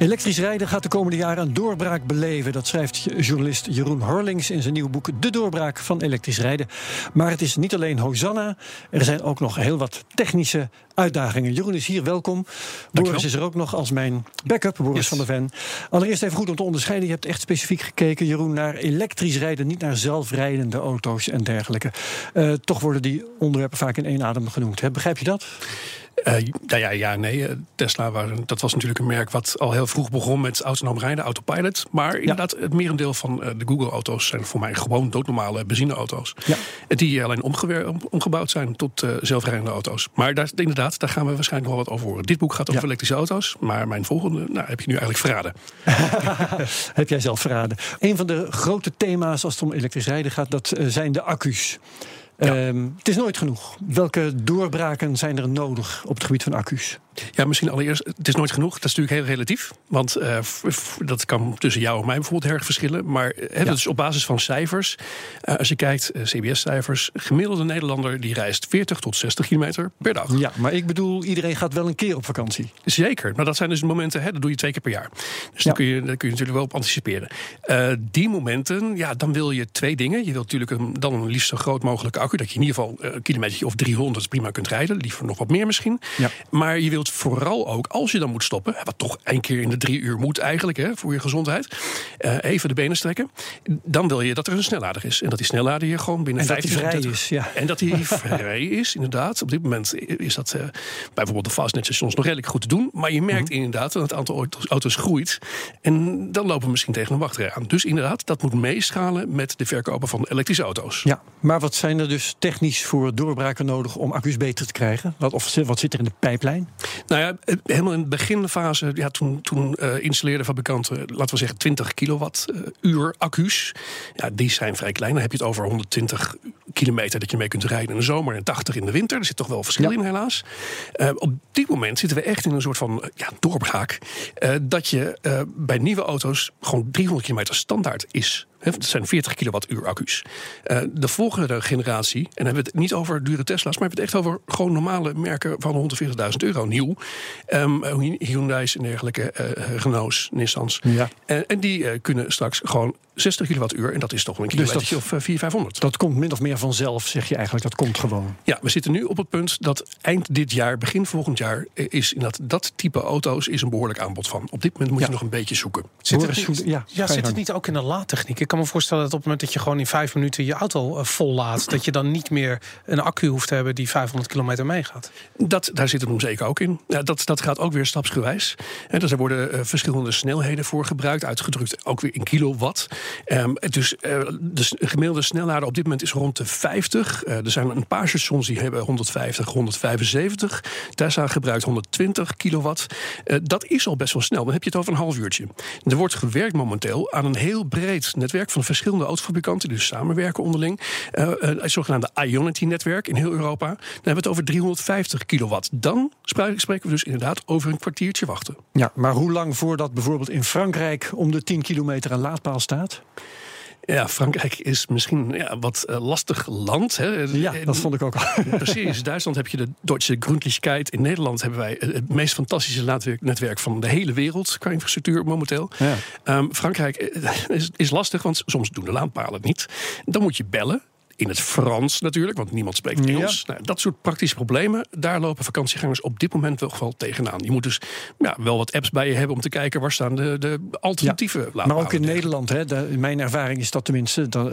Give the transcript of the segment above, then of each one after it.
Elektrisch rijden gaat de komende jaren een doorbraak beleven. Dat schrijft journalist Jeroen Horlings in zijn nieuwe boek De Doorbraak van Elektrisch Rijden. Maar het is niet alleen Hosanna. Er zijn ook nog heel wat technische uitdagingen. Jeroen is hier, welkom. Boris is er ook nog als mijn backup, Boris Yes. van der Ven. Allereerst even goed om te onderscheiden. Je hebt echt specifiek gekeken, Jeroen, naar elektrisch rijden. Niet naar zelfrijdende auto's en dergelijke. Eh, toch worden die onderwerpen vaak in één adem genoemd. Hè? Begrijp je dat? Eh, nou ja, ja, nee. eh, Tesla was, dat was natuurlijk een merk wat al heel vroeg begon met autonoom rijden, autopilot. Maar inderdaad, het merendeel van eh, de Google-auto's zijn voor mij gewoon doodnormale benzineauto's. Ja. Die alleen omgebouwd zijn tot zelfrijdende auto's. Maar daar, inderdaad, daar gaan we waarschijnlijk wel wat over horen. Dit boek gaat over Ja. elektrische auto's. Maar mijn volgende, nou, heb je nu eigenlijk verraden. Heb jij zelf verraden. Een van de grote thema's als het om elektrisch rijden gaat, dat zijn de accu's. Ehm, het is nooit genoeg. Welke doorbraken zijn er nodig op het gebied van accu's? Ja, misschien allereerst, het is nooit genoeg. Dat is natuurlijk heel relatief. Want eh, dat kan tussen jou en mij bijvoorbeeld erg verschillen. Maar eh, dat is op basis van cijfers. Eh, als je kijkt, CBS-cijfers. Gemiddelde Nederlander die reist 40 tot 60 kilometer per dag. Ja, maar ik bedoel, iedereen gaat wel een keer op vakantie. Zeker. Maar dat zijn dus momenten, hè, dat doe je twee keer per jaar. Dus Ja. daar, kun je, daar kun je natuurlijk wel op anticiperen. Die momenten, ja, dan wil je twee dingen. Je wilt natuurlijk een, dan een liefst zo groot mogelijke accu. Dat je in ieder geval eh, een kilometer of 300 prima kunt rijden. Liever nog wat meer misschien. Ja. Maar je wilt vooral ook, als je dan moet stoppen... wat toch één keer in de drie uur moet eigenlijk, hè, voor je gezondheid... eh, even de benen strekken. Dan wil je dat er een snellader is. En dat die snellader je gewoon binnen En dat die 15 vrij is, ja. En dat die vrij is, inderdaad. Op dit moment is dat eh, bij bijvoorbeeld de fastnet-stations nog redelijk goed te doen. Maar je merkt Mhm. inderdaad dat het aantal auto's, auto's groeit. En dan lopen we misschien tegen een wachtrij aan. Dus inderdaad, dat moet meeschalen met de verkopen van elektrische auto's. Ja, maar wat zijn er dus technisch voor doorbraken nodig om accu's beter te krijgen? Wat, of wat zit er in de pijplijn? Nou ja, eh, helemaal in de beginfase, ja, toen, toen eh, installeerden fabrikanten, laten we zeggen, 20 kilowattuur accu's. Ja, die zijn vrij klein. Dan heb je het over 120 kilometer dat je mee kunt rijden in de zomer en 80 in de winter. Er zit toch wel verschil Ja. in, helaas. Eh, op dit moment zitten we echt in een soort van eh, ja, doorbraak. eh, dat je eh, bij nieuwe auto's gewoon 300 kilometer standaard is. Dat zijn 40 kilowattuur accu's. Eh, de volgende generatie, en dan hebben we het niet over dure Tesla's, maar hebben we het echt over gewoon normale merken van 140.000 euro nieuw. Ehm, eh, Hyundai's en dergelijke, eh, Renault's, Nissans. Ja. En, en die eh, kunnen straks gewoon 60 kilowattuur. En dat is toch wel een Dus kilometer dat- of eh, 400, 500. Dat komt min of meer vanzelf, zeg je eigenlijk. Dat komt gewoon. Ja, we zitten nu op het punt dat eind dit jaar, begin volgend jaar, is in dat, dat type auto's is een behoorlijk aanbod van. Op dit moment moet Ja. je nog een beetje zoeken. Zit het, niet, ja, zit het niet ook in de laadtechniek? Kan me voorstellen dat op het moment dat je gewoon in vijf minuten je auto eh, vol laat, dat je dan niet meer een accu hoeft te hebben die 500 kilometer meegaat. Dat, daar zit het hem zeker ook in. Ja, dat, dat gaat ook weer stapsgewijs. Dus er worden eh, verschillende snelheden voor gebruikt, uitgedrukt ook weer in kilowatt. Ehm, dus eh, de gemiddelde snelheid op dit moment is rond de 50. Eh, er zijn een paar stations die hebben 150, 175. Tesla gebruikt 120 kilowatt. Dat is al best wel snel. Dan heb je het over een half uurtje. Er wordt gewerkt momenteel aan een heel breed netwerk van verschillende autofabrikanten die dus samenwerken onderling. Eh, het zogenaamde Ionity-netwerk in heel Europa. Dan hebben we het over 350 kilowatt. Dan spreken we dus inderdaad over een kwartiertje wachten. Ja, maar hoe lang voordat bijvoorbeeld in Frankrijk om de 10 kilometer een laadpaal staat? Ja, Frankrijk is misschien ja, wat eh, lastig land. Hè. Ja, dat vond ik ook al. Precies. Duitsland heb je de Deutsche Gründlichkeit. In Nederland hebben wij eh, het meest fantastische netwerk van de hele wereld qua infrastructuur momenteel. Ja. Ehm, Frankrijk eh, is, is lastig, want soms doen de laadpalen niet. Dan moet je bellen. In het Frans natuurlijk, want niemand spreekt Engels. Nou, dat soort praktische problemen, daar lopen vakantiegangers op dit moment wel geval tegenaan. Je moet dus ja, wel wat apps bij je hebben om te kijken waar staan de, de alternatieven. Ja, maar ook in Nederland, hè, de, mijn ervaring is dat tenminste, uh,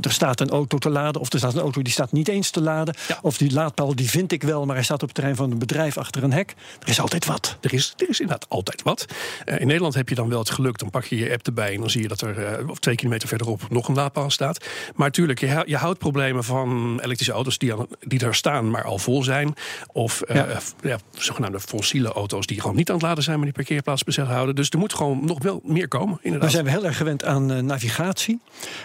er staat een auto te laden, of er staat een auto die staat niet eens te laden, of die laadpaal die vind ik wel, maar hij staat op het terrein van een bedrijf achter een hek. Er is altijd wat. Er is, er is inderdaad altijd wat. Uh, in Nederland heb je dan wel het geluk, dan pak je je app erbij en dan zie je dat er uh, twee kilometer verderop nog een laadpaal staat. Maar natuurlijk, je, je houdt problemen van elektrische auto's die, al, die er staan, maar al vol zijn. Of ja. ja, zogenaamde fossiele auto's die gewoon niet aan het laden zijn, maar die parkeerplaats bezet houden. Dus er moet gewoon nog wel meer komen. Inderdaad. We zijn heel erg gewend aan uh, navigatie.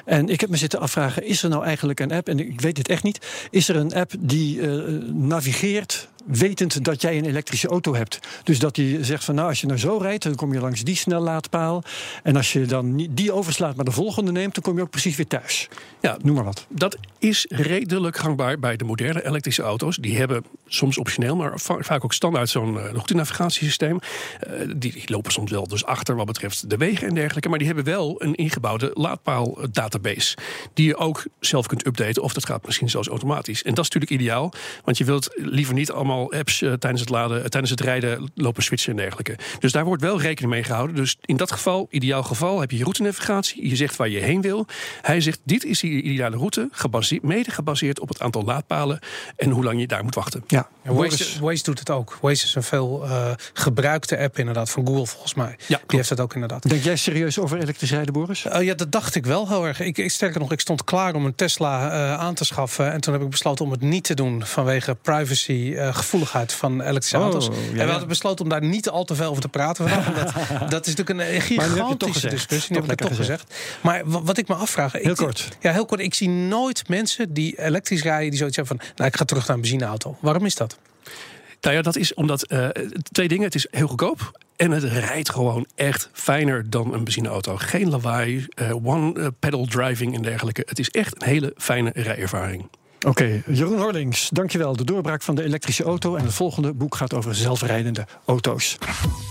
En ik heb me zitten afvragen: is er nou eigenlijk een app? En ik weet het echt niet. Is er een app die uh, navigeert wetend dat jij een elektrische auto hebt. Dus dat hij zegt van nou, als je nou zo rijdt, dan kom je langs die snellaadpaal. En als je dan die overslaat, maar de volgende neemt, dan kom je ook precies weer thuis. Ja, noem maar wat. Dat is redelijk gangbaar bij de moderne elektrische auto's. Die hebben soms optioneel, maar vaak ook standaard zo'n uh, routenavigatiesysteem. Uh, die, die, lopen soms wel dus achter wat betreft de wegen en dergelijke. Maar die hebben wel een ingebouwde laadpaal-database. Die je ook zelf kunt updaten, of dat gaat misschien zelfs automatisch. En dat is natuurlijk ideaal, want je wilt liever niet allemaal apps uh, tijdens het laden, uh, tijdens het rijden lopen switchen en dergelijke. Dus daar wordt wel rekening mee gehouden. Dus in dat geval, ideaal geval, heb je je routenavigatie. Je zegt waar je heen wil. Hij zegt: dit is de ideale route, gebaseerd, mede gebaseerd op het aantal laadpalen en hoe lang je daar moet wachten. Ja, en Waze, Waze doet het ook. Waze is een veel uh, gebruikte app inderdaad van Google volgens mij. Ja, Die heeft het ook inderdaad. Denk jij serieus over elektrisch rijden, Boris? ja, dat dacht ik wel heel erg. Ik, ik sterker nog, ik stond klaar om een Tesla aan te schaffen en toen heb ik besloten om het niet te doen vanwege privacy gevoeligheid van elektrische oh, auto's. Ja, en we hadden besloten om daar niet al te veel over te praten vandaag. dat, dat is natuurlijk een gigantische discussie. heb ik toch gezegd. Maar wat ik me afvraag. Heel ik, kort. Ja, heel kort. Ik zie nooit mensen die elektrisch rijden die zoiets hebben van. Nou, ik ga terug naar een benzineauto. Waarom is dat? Nou ja, dat is omdat uh, twee dingen. Het is heel goedkoop. En het rijdt gewoon echt fijner dan een benzineauto. Geen lawaai, uh, one-pedal driving en dergelijke. Het is echt een hele fijne rijervaring. Oké, Jeroen Horlings, dankjewel. De doorbraak van de elektrische auto. En het volgende boek gaat over zelfrijdende auto's.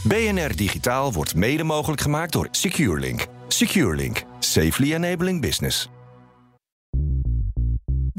BNR Digitaal wordt mede mogelijk gemaakt door SecureLink. SecureLink, safely enabling business.